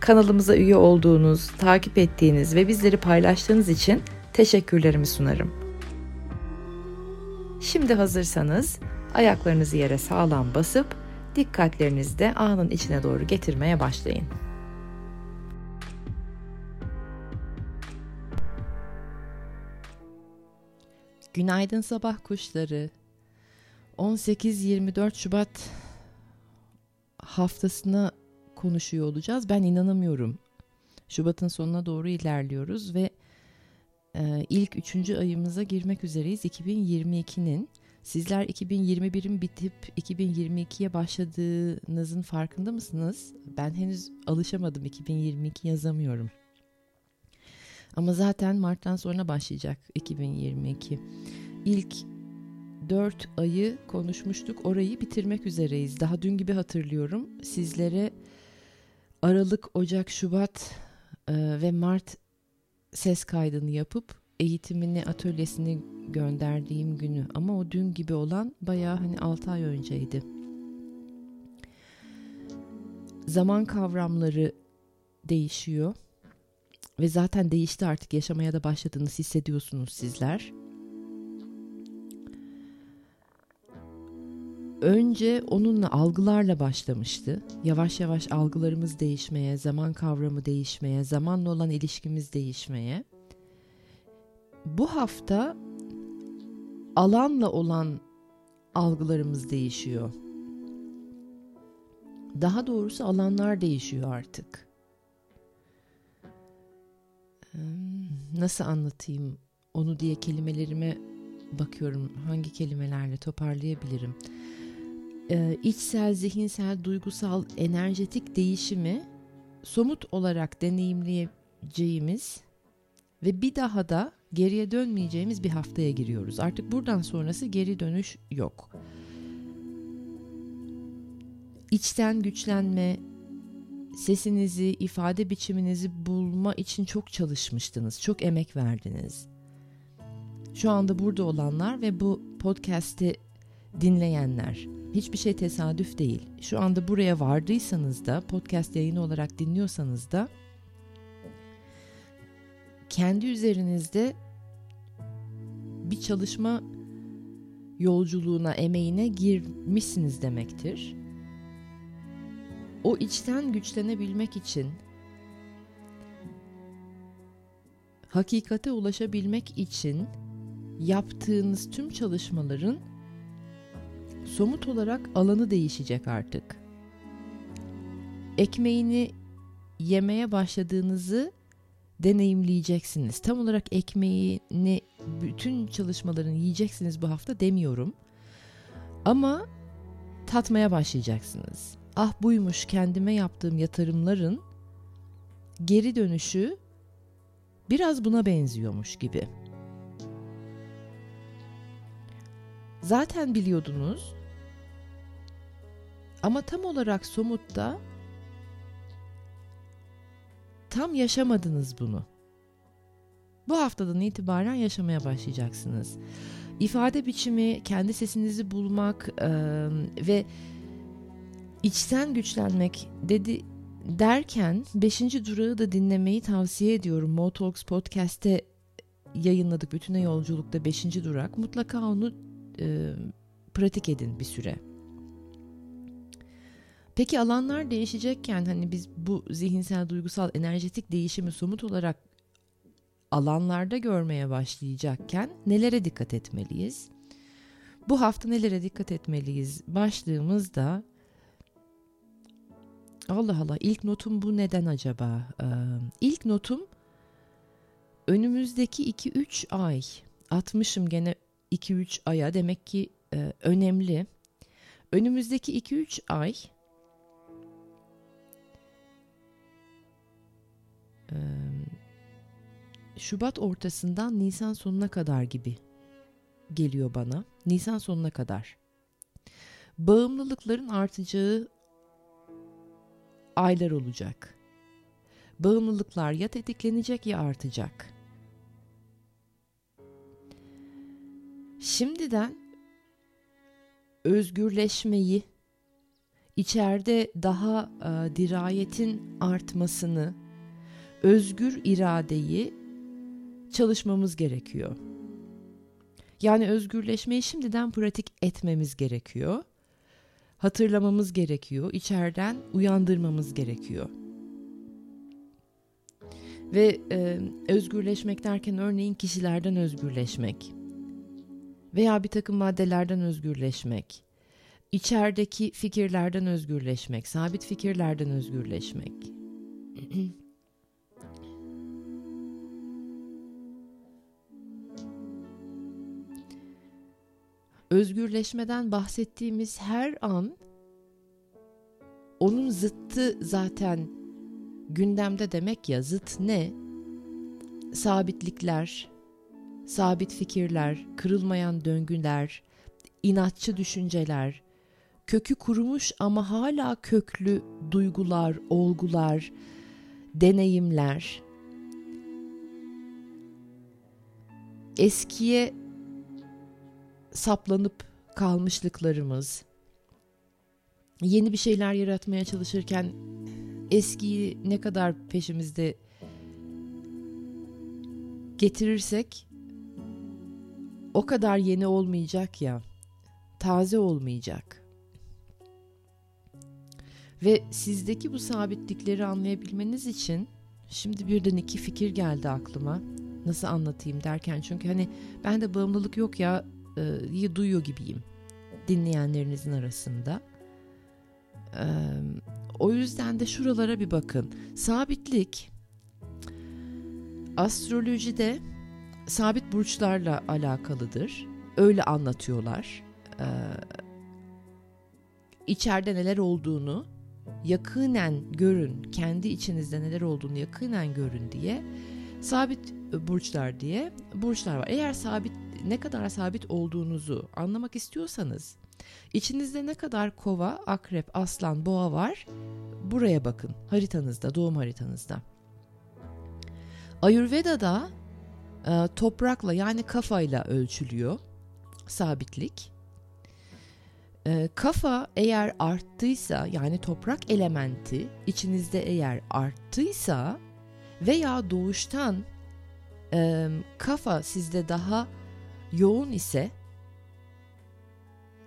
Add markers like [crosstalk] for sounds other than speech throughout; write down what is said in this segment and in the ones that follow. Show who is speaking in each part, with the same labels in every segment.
Speaker 1: Kanalımıza üye olduğunuz, takip ettiğiniz ve bizleri paylaştığınız için teşekkürlerimi sunarım. Şimdi hazırsanız ayaklarınızı yere sağlam basıp dikkatlerinizi de anın içine doğru getirmeye başlayın. Günaydın sabah kuşları. 18-24 Şubat haftasına konuşuyor olacağız. Ben inanamıyorum. Şubat'ın sonuna doğru ilerliyoruz ve e, ilk üçüncü ayımıza girmek üzereyiz 2022'nin. Sizler 2021'in bitip 2022'ye başladığınızın farkında mısınız? Ben henüz alışamadım 2022 yazamıyorum. Ama zaten Mart'tan sonra başlayacak 2022. İlk 4 ayı konuşmuştuk. Orayı bitirmek üzereyiz. Daha dün gibi hatırlıyorum. Sizlere Aralık, Ocak, Şubat e, ve Mart ses kaydını yapıp eğitimini, atölyesini gönderdiğim günü. Ama o dün gibi olan bayağı hani 6 ay önceydi. Zaman kavramları değişiyor. Ve zaten değişti artık yaşamaya da başladığınız hissediyorsunuz sizler. Önce onunla algılarla başlamıştı. Yavaş yavaş algılarımız değişmeye, zaman kavramı değişmeye, zamanla olan ilişkimiz değişmeye. Bu hafta alanla olan algılarımız değişiyor. Daha doğrusu alanlar değişiyor artık. Nasıl anlatayım onu diye kelimelerime bakıyorum hangi kelimelerle toparlayabilirim e, içsel, zihinsel, duygusal, enerjetik değişimi somut olarak deneyimleyeceğimiz ve bir daha da geriye dönmeyeceğimiz bir haftaya giriyoruz. Artık buradan sonrası geri dönüş yok. İçten güçlenme, sesinizi, ifade biçiminizi bulma için çok çalışmıştınız, çok emek verdiniz. Şu anda burada olanlar ve bu podcast'i dinleyenler Hiçbir şey tesadüf değil. Şu anda buraya vardıysanız da podcast yayını olarak dinliyorsanız da kendi üzerinizde bir çalışma yolculuğuna, emeğine girmişsiniz demektir. O içten güçlenebilmek için hakikate ulaşabilmek için yaptığınız tüm çalışmaların somut olarak alanı değişecek artık. Ekmeğini yemeye başladığınızı deneyimleyeceksiniz. Tam olarak ekmeğini bütün çalışmaların yiyeceksiniz bu hafta demiyorum. Ama tatmaya başlayacaksınız. Ah buymuş kendime yaptığım yatırımların geri dönüşü biraz buna benziyormuş gibi. Zaten biliyordunuz ama tam olarak somutta tam yaşamadınız bunu. Bu haftadan itibaren yaşamaya başlayacaksınız. İfade biçimi, kendi sesinizi bulmak e, ve içten güçlenmek dedi derken 5. durağı da dinlemeyi tavsiye ediyorum. Motalks Podcast'te yayınladık. Bütüne yolculukta 5. durak. Mutlaka onu e, pratik edin bir süre. Peki alanlar değişecekken hani biz bu zihinsel, duygusal, enerjetik değişimi somut olarak alanlarda görmeye başlayacakken nelere dikkat etmeliyiz? Bu hafta nelere dikkat etmeliyiz? Başlığımızda Allah Allah ilk notum bu neden acaba? Ee, ilk notum önümüzdeki 2-3 ay atmışım gene 2-3 aya demek ki e, önemli. Önümüzdeki 2-3 ay Şubat ortasından Nisan sonuna kadar gibi geliyor bana. Nisan sonuna kadar. Bağımlılıkların artacağı aylar olacak. Bağımlılıklar ya tetiklenecek ya artacak. Şimdiden özgürleşmeyi, içeride daha e, dirayetin artmasını, özgür iradeyi çalışmamız gerekiyor. Yani özgürleşmeyi şimdiden pratik etmemiz gerekiyor. Hatırlamamız gerekiyor, içeriden uyandırmamız gerekiyor. Ve e, özgürleşmek derken örneğin kişilerden özgürleşmek veya bir takım maddelerden özgürleşmek, içerideki fikirlerden özgürleşmek, sabit fikirlerden özgürleşmek. [clears throat] Özgürleşmeden bahsettiğimiz her an onun zıttı zaten gündemde demek ya zıt ne? Sabitlikler, sabit fikirler, kırılmayan döngüler, inatçı düşünceler, kökü kurumuş ama hala köklü duygular, olgular, deneyimler, eskiye saplanıp kalmışlıklarımız, yeni bir şeyler yaratmaya çalışırken eskiyi ne kadar peşimizde getirirsek o kadar yeni olmayacak ya, taze olmayacak. Ve sizdeki bu sabitlikleri anlayabilmeniz için şimdi birden iki fikir geldi aklıma. Nasıl anlatayım derken çünkü hani ben de bağımlılık yok ya e, duyuyor gibiyim dinleyenlerinizin arasında. E, o yüzden de şuralara bir bakın. Sabitlik astrolojide sabit burçlarla alakalıdır. Öyle anlatıyorlar. İçeride neler olduğunu yakinen görün, kendi içinizde neler olduğunu yakinen görün diye sabit burçlar diye burçlar var. Eğer sabit ne kadar sabit olduğunuzu anlamak istiyorsanız içinizde ne kadar kova, akrep, aslan, boğa var buraya bakın haritanızda, doğum haritanızda. Ayurveda'da e, toprakla yani kafayla ölçülüyor sabitlik. E, kafa eğer arttıysa yani toprak elementi içinizde eğer arttıysa veya doğuştan e, kafa sizde daha yoğun ise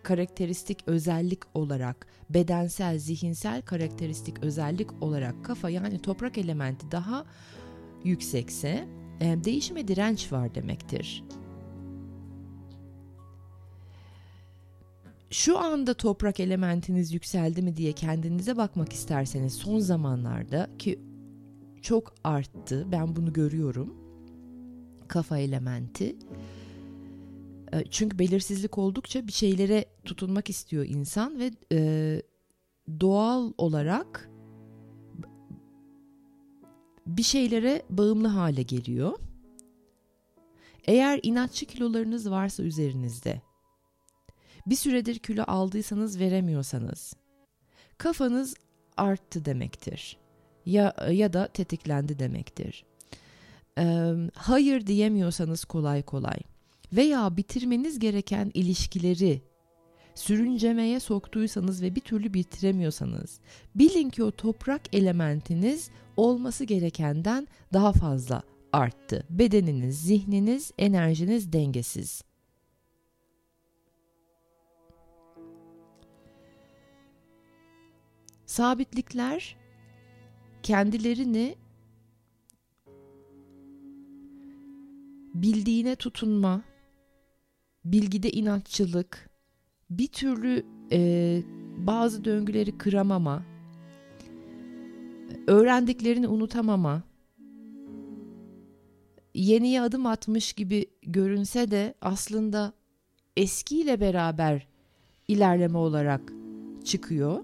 Speaker 1: karakteristik özellik olarak bedensel, zihinsel karakteristik özellik olarak kafa yani toprak elementi daha yüksekse e, değişime direnç var demektir. Şu anda toprak elementiniz yükseldi mi diye kendinize bakmak isterseniz son zamanlarda ki çok arttı ben bunu görüyorum kafa elementi. E, çünkü belirsizlik oldukça bir şeylere tutunmak istiyor insan ve e, doğal olarak bir şeylere bağımlı hale geliyor. Eğer inatçı kilolarınız varsa üzerinizde, bir süredir kilo aldıysanız veremiyorsanız, kafanız arttı demektir. Ya ya da tetiklendi demektir. Ee, hayır diyemiyorsanız kolay kolay veya bitirmeniz gereken ilişkileri sürüncemeye soktuysanız ve bir türlü bitiremiyorsanız bilin ki o toprak elementiniz olması gerekenden daha fazla arttı. Bedeniniz, zihniniz, enerjiniz dengesiz. Sabitlikler kendilerini bildiğine tutunma, bilgide inatçılık, bir türlü e, bazı döngüleri kıramama, öğrendiklerini unutamama, yeniye adım atmış gibi görünse de aslında eskiyle beraber ilerleme olarak çıkıyor.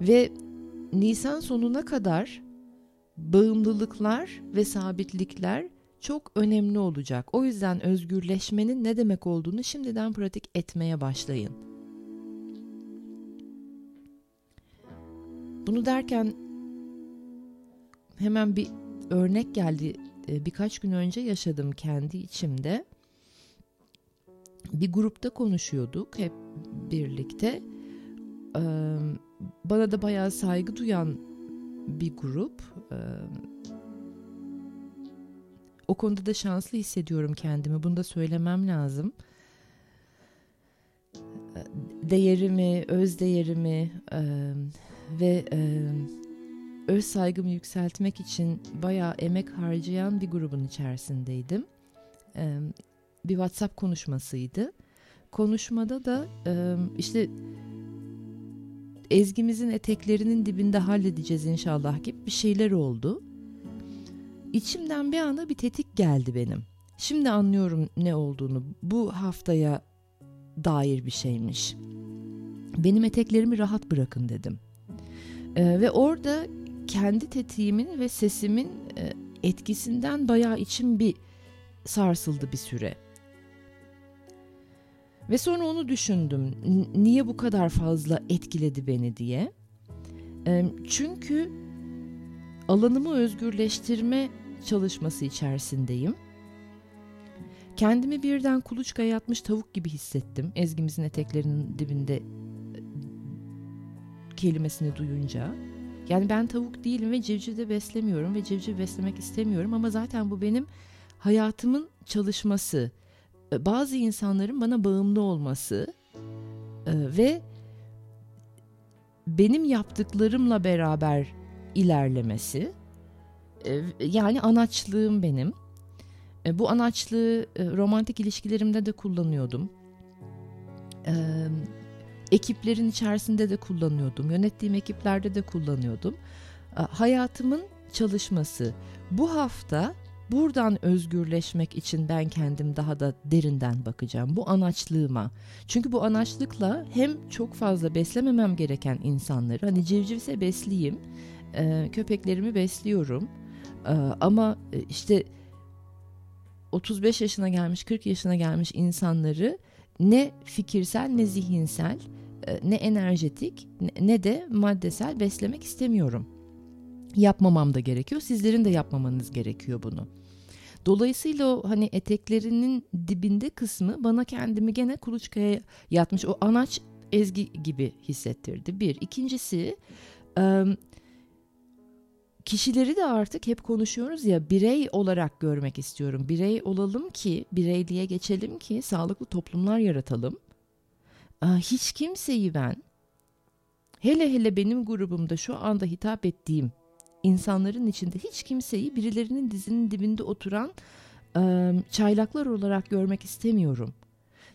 Speaker 1: Ve Nisan sonuna kadar bağımlılıklar ve sabitlikler çok önemli olacak. O yüzden özgürleşmenin ne demek olduğunu şimdiden pratik etmeye başlayın. Bunu derken hemen bir örnek geldi. Ee, birkaç gün önce yaşadım kendi içimde. Bir grupta konuşuyorduk hep birlikte. Ee, bana da bayağı saygı duyan bir grup. Ee, o konuda da şanslı hissediyorum kendimi. Bunu da söylemem lazım. Değerimi, öz değerimi e, ve e, öz saygımı yükseltmek için bayağı emek harcayan bir grubun içerisindeydim. E, bir WhatsApp konuşmasıydı. Konuşmada da e, işte ezgimizin eteklerinin dibinde halledeceğiz inşallah gibi bir şeyler oldu. İçimden bir anda bir tetik geldi benim. Şimdi anlıyorum ne olduğunu. Bu haftaya dair bir şeymiş. Benim eteklerimi rahat bırakın dedim. Ee, ve orada kendi tetiğimin ve sesimin e, etkisinden bayağı içim bir sarsıldı bir süre. Ve sonra onu düşündüm. Niye bu kadar fazla etkiledi beni diye. Çünkü alanımı özgürleştirme çalışması içerisindeyim. Kendimi birden kuluçkaya yatmış tavuk gibi hissettim. Ezgimizin eteklerinin dibinde e, kelimesini duyunca. Yani ben tavuk değilim ve civciv de beslemiyorum ve civciv beslemek istemiyorum ama zaten bu benim hayatımın çalışması. E, bazı insanların bana bağımlı olması e, ve benim yaptıklarımla beraber ilerlemesi yani anaçlığım benim. Bu anaçlığı romantik ilişkilerimde de kullanıyordum. Ekiplerin içerisinde de kullanıyordum. Yönettiğim ekiplerde de kullanıyordum. Hayatımın çalışması. Bu hafta buradan özgürleşmek için ben kendim daha da derinden bakacağım. Bu anaçlığıma. Çünkü bu anaçlıkla hem çok fazla beslememem gereken insanları hani civcivse besleyeyim. Köpeklerimi besliyorum ama e, işte 35 yaşına gelmiş 40 yaşına gelmiş insanları ne fikirsel ne zihinsel e, ne enerjetik ne de maddesel beslemek istemiyorum. Yapmamam da gerekiyor. Sizlerin de yapmamanız gerekiyor bunu. Dolayısıyla o hani eteklerinin dibinde kısmı bana kendimi gene kuluçkaya yatmış o anaç ezgi gibi hissettirdi. Bir. İkincisi kişileri de artık hep konuşuyoruz ya birey olarak görmek istiyorum. Birey olalım ki, bireyliğe geçelim ki sağlıklı toplumlar yaratalım. Hiç kimseyi ben hele hele benim grubumda şu anda hitap ettiğim insanların içinde hiç kimseyi birilerinin dizinin dibinde oturan çaylaklar olarak görmek istemiyorum.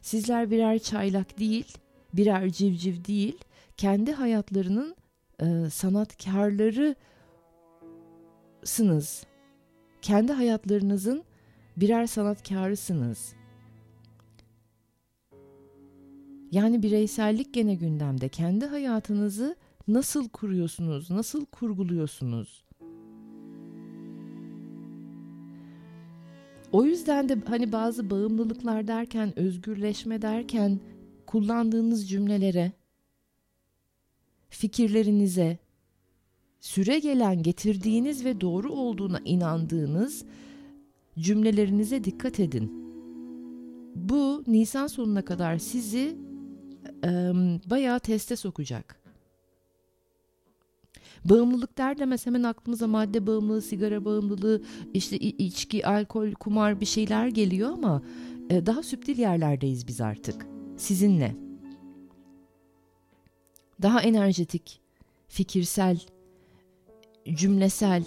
Speaker 1: Sizler birer çaylak değil, birer civciv değil, kendi hayatlarının sanatkarları sınız. Kendi hayatlarınızın birer sanatkarısınız. Yani bireysellik gene gündemde. Kendi hayatınızı nasıl kuruyorsunuz? Nasıl kurguluyorsunuz? O yüzden de hani bazı bağımlılıklar derken, özgürleşme derken kullandığınız cümlelere, fikirlerinize, süre gelen getirdiğiniz ve doğru olduğuna inandığınız cümlelerinize dikkat edin. Bu Nisan sonuna kadar sizi e, bayağı teste sokacak. Bağımlılık der demez hemen aklımıza madde bağımlılığı, sigara bağımlılığı, işte içki, alkol, kumar bir şeyler geliyor ama e, daha süptil yerlerdeyiz biz artık. Sizinle. Daha enerjetik, fikirsel, cümlesel,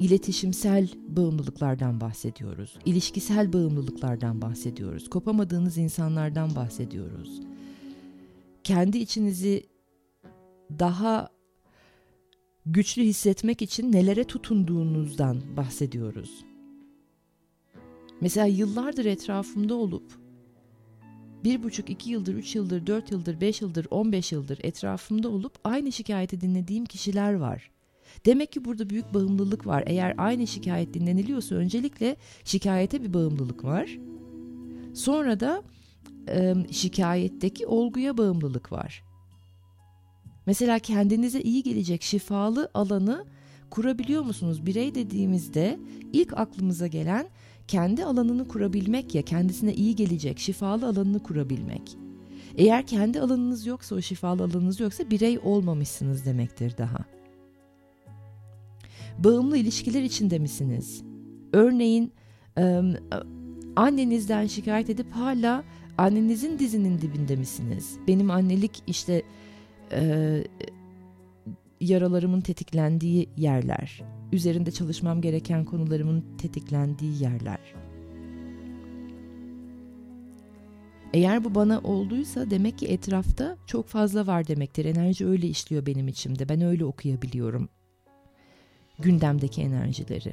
Speaker 1: iletişimsel bağımlılıklardan bahsediyoruz. İlişkisel bağımlılıklardan bahsediyoruz. Kopamadığınız insanlardan bahsediyoruz. Kendi içinizi daha güçlü hissetmek için nelere tutunduğunuzdan bahsediyoruz. Mesela yıllardır etrafımda olup bir buçuk, iki yıldır, üç yıldır, dört yıldır, beş yıldır, on beş yıldır etrafımda olup aynı şikayeti dinlediğim kişiler var. Demek ki burada büyük bağımlılık var. Eğer aynı şikayet dinleniliyorsa öncelikle şikayete bir bağımlılık var. Sonra da e, şikayetteki olguya bağımlılık var. Mesela kendinize iyi gelecek şifalı alanı kurabiliyor musunuz? Birey dediğimizde ilk aklımıza gelen kendi alanını kurabilmek ya kendisine iyi gelecek şifalı alanını kurabilmek. Eğer kendi alanınız yoksa o şifalı alanınız yoksa birey olmamışsınız demektir daha. Bağımlı ilişkiler içinde misiniz? Örneğin annenizden şikayet edip hala annenizin dizinin dibinde misiniz? Benim annelik işte yaralarımın tetiklendiği yerler, üzerinde çalışmam gereken konularımın tetiklendiği yerler. Eğer bu bana olduysa demek ki etrafta çok fazla var demektir. Enerji öyle işliyor benim içimde. Ben öyle okuyabiliyorum. Gündemdeki enerjileri.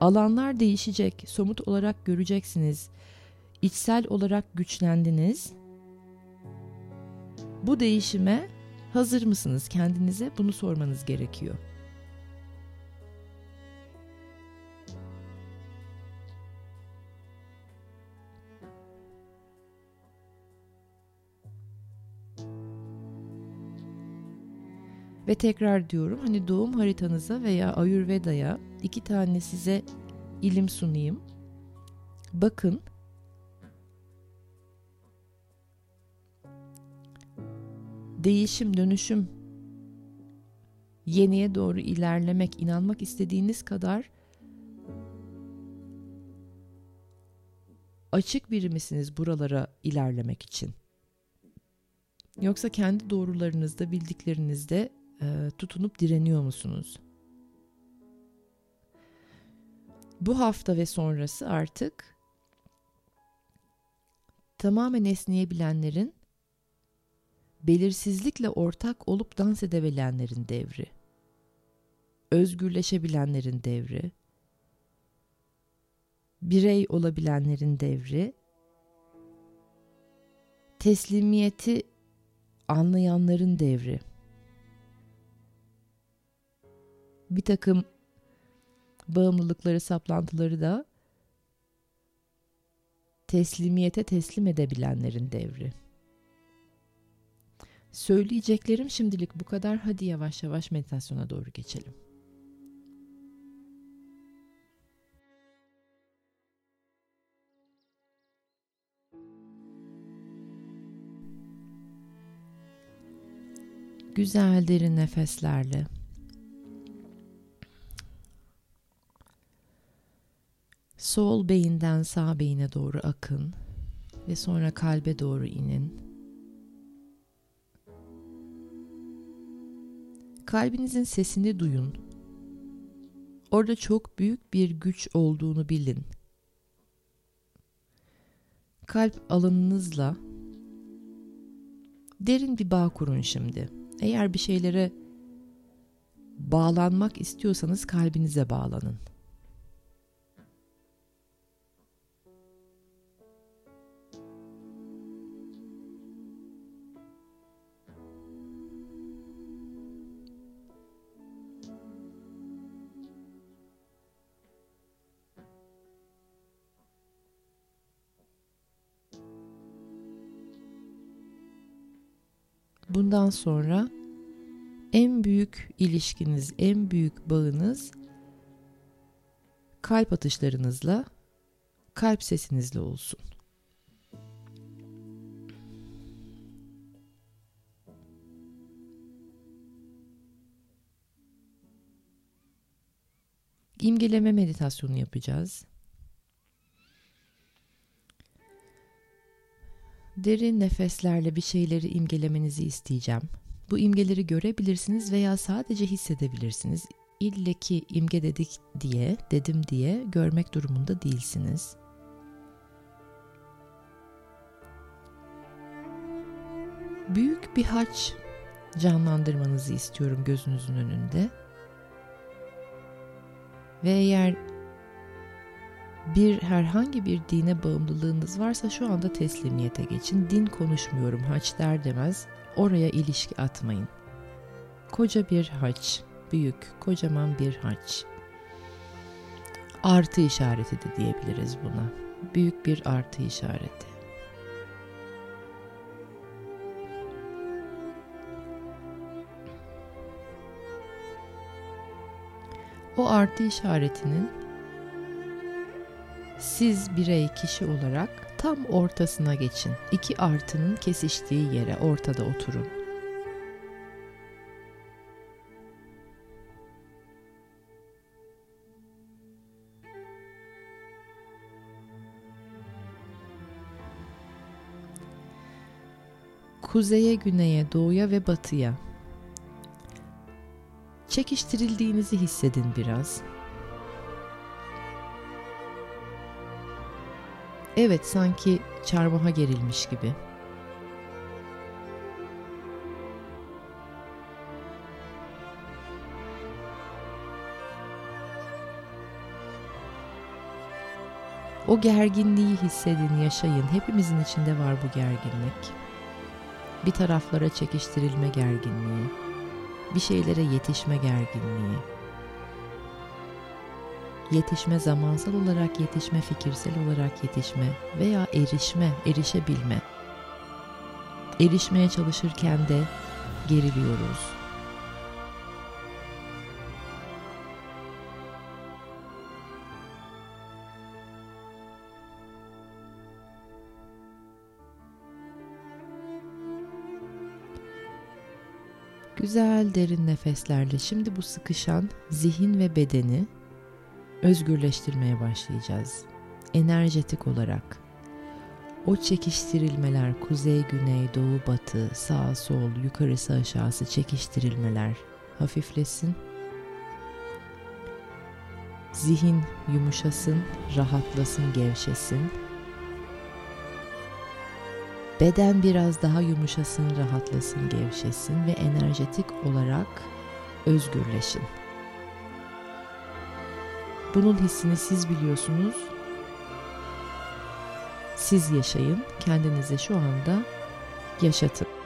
Speaker 1: Alanlar değişecek, somut olarak göreceksiniz. İçsel olarak güçlendiniz. Bu değişime hazır mısınız kendinize? Bunu sormanız gerekiyor. Ve tekrar diyorum hani doğum haritanıza veya Ayurveda'ya iki tane size ilim sunayım. Bakın. Değişim, dönüşüm, yeniye doğru ilerlemek, inanmak istediğiniz kadar açık biri misiniz buralara ilerlemek için? Yoksa kendi doğrularınızda, bildiklerinizde e, tutunup direniyor musunuz? Bu hafta ve sonrası artık tamamen esneyebilenlerin, belirsizlikle ortak olup dans edebilenlerin devri, özgürleşebilenlerin devri, birey olabilenlerin devri, teslimiyeti anlayanların devri. Bir takım bağımlılıkları, saplantıları da teslimiyete teslim edebilenlerin devri. Söyleyeceklerim şimdilik bu kadar. Hadi yavaş yavaş meditasyona doğru geçelim. Güzel derin nefeslerle Sol beyinden sağ beyine doğru akın ve sonra kalbe doğru inin. Kalbinizin sesini duyun. Orada çok büyük bir güç olduğunu bilin. Kalp alanınızla derin bir bağ kurun şimdi. Eğer bir şeylere bağlanmak istiyorsanız kalbinize bağlanın. Bundan sonra en büyük ilişkiniz, en büyük bağınız kalp atışlarınızla, kalp sesinizle olsun. İmgeleme meditasyonu yapacağız. Derin nefeslerle bir şeyleri imgelemenizi isteyeceğim. Bu imgeleri görebilirsiniz veya sadece hissedebilirsiniz. İlle ki imge dedik diye, dedim diye görmek durumunda değilsiniz. Büyük bir haç canlandırmanızı istiyorum gözünüzün önünde. Ve eğer bir herhangi bir dine bağımlılığınız varsa şu anda teslimiyete geçin. Din konuşmuyorum haç der demez. Oraya ilişki atmayın. Koca bir haç, büyük, kocaman bir haç. Artı işareti de diyebiliriz buna. Büyük bir artı işareti. O artı işaretinin siz birey kişi olarak tam ortasına geçin. İki artının kesiştiği yere ortada oturun. Kuzeye, güneye, doğuya ve batıya çekiştirildiğinizi hissedin biraz. Evet sanki çarmıha gerilmiş gibi. O gerginliği hissedin, yaşayın. Hepimizin içinde var bu gerginlik. Bir taraflara çekiştirilme gerginliği, bir şeylere yetişme gerginliği, yetişme zamansal olarak yetişme, fikirsel olarak yetişme veya erişme, erişebilme. Erişmeye çalışırken de geriliyoruz. Güzel derin nefeslerle şimdi bu sıkışan zihin ve bedeni özgürleştirmeye başlayacağız. Enerjetik olarak. O çekiştirilmeler kuzey, güney, doğu, batı, sağ, sol, yukarısı, aşağısı çekiştirilmeler hafiflesin. Zihin yumuşasın, rahatlasın, gevşesin. Beden biraz daha yumuşasın, rahatlasın, gevşesin ve enerjetik olarak özgürleşin. Bunun hissini siz biliyorsunuz. Siz yaşayın, kendinize şu anda yaşatın.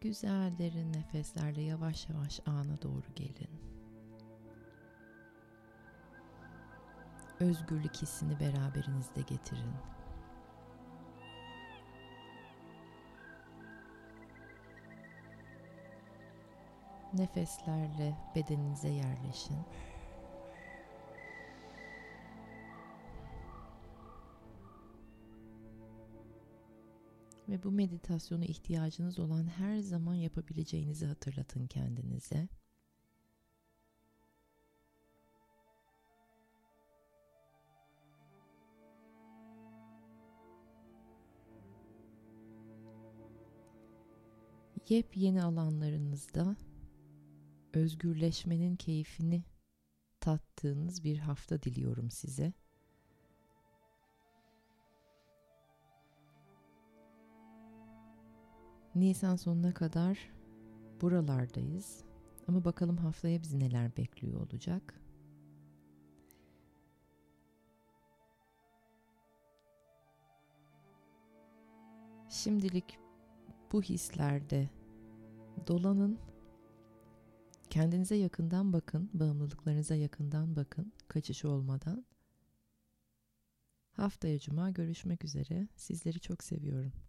Speaker 1: Güzel derin nefeslerle yavaş yavaş ana doğru gelin. Özgürlük hissini beraberinizde getirin. Nefeslerle bedeninize yerleşin. Ve bu meditasyonu ihtiyacınız olan her zaman yapabileceğinizi hatırlatın kendinize. Yepyeni alanlarınızda özgürleşmenin keyfini tattığınız bir hafta diliyorum size. Nisan sonuna kadar buralardayız. Ama bakalım haftaya bizi neler bekliyor olacak. Şimdilik bu hislerde dolanın. Kendinize yakından bakın, bağımlılıklarınıza yakından bakın, kaçış olmadan. Haftaya cuma görüşmek üzere. Sizleri çok seviyorum.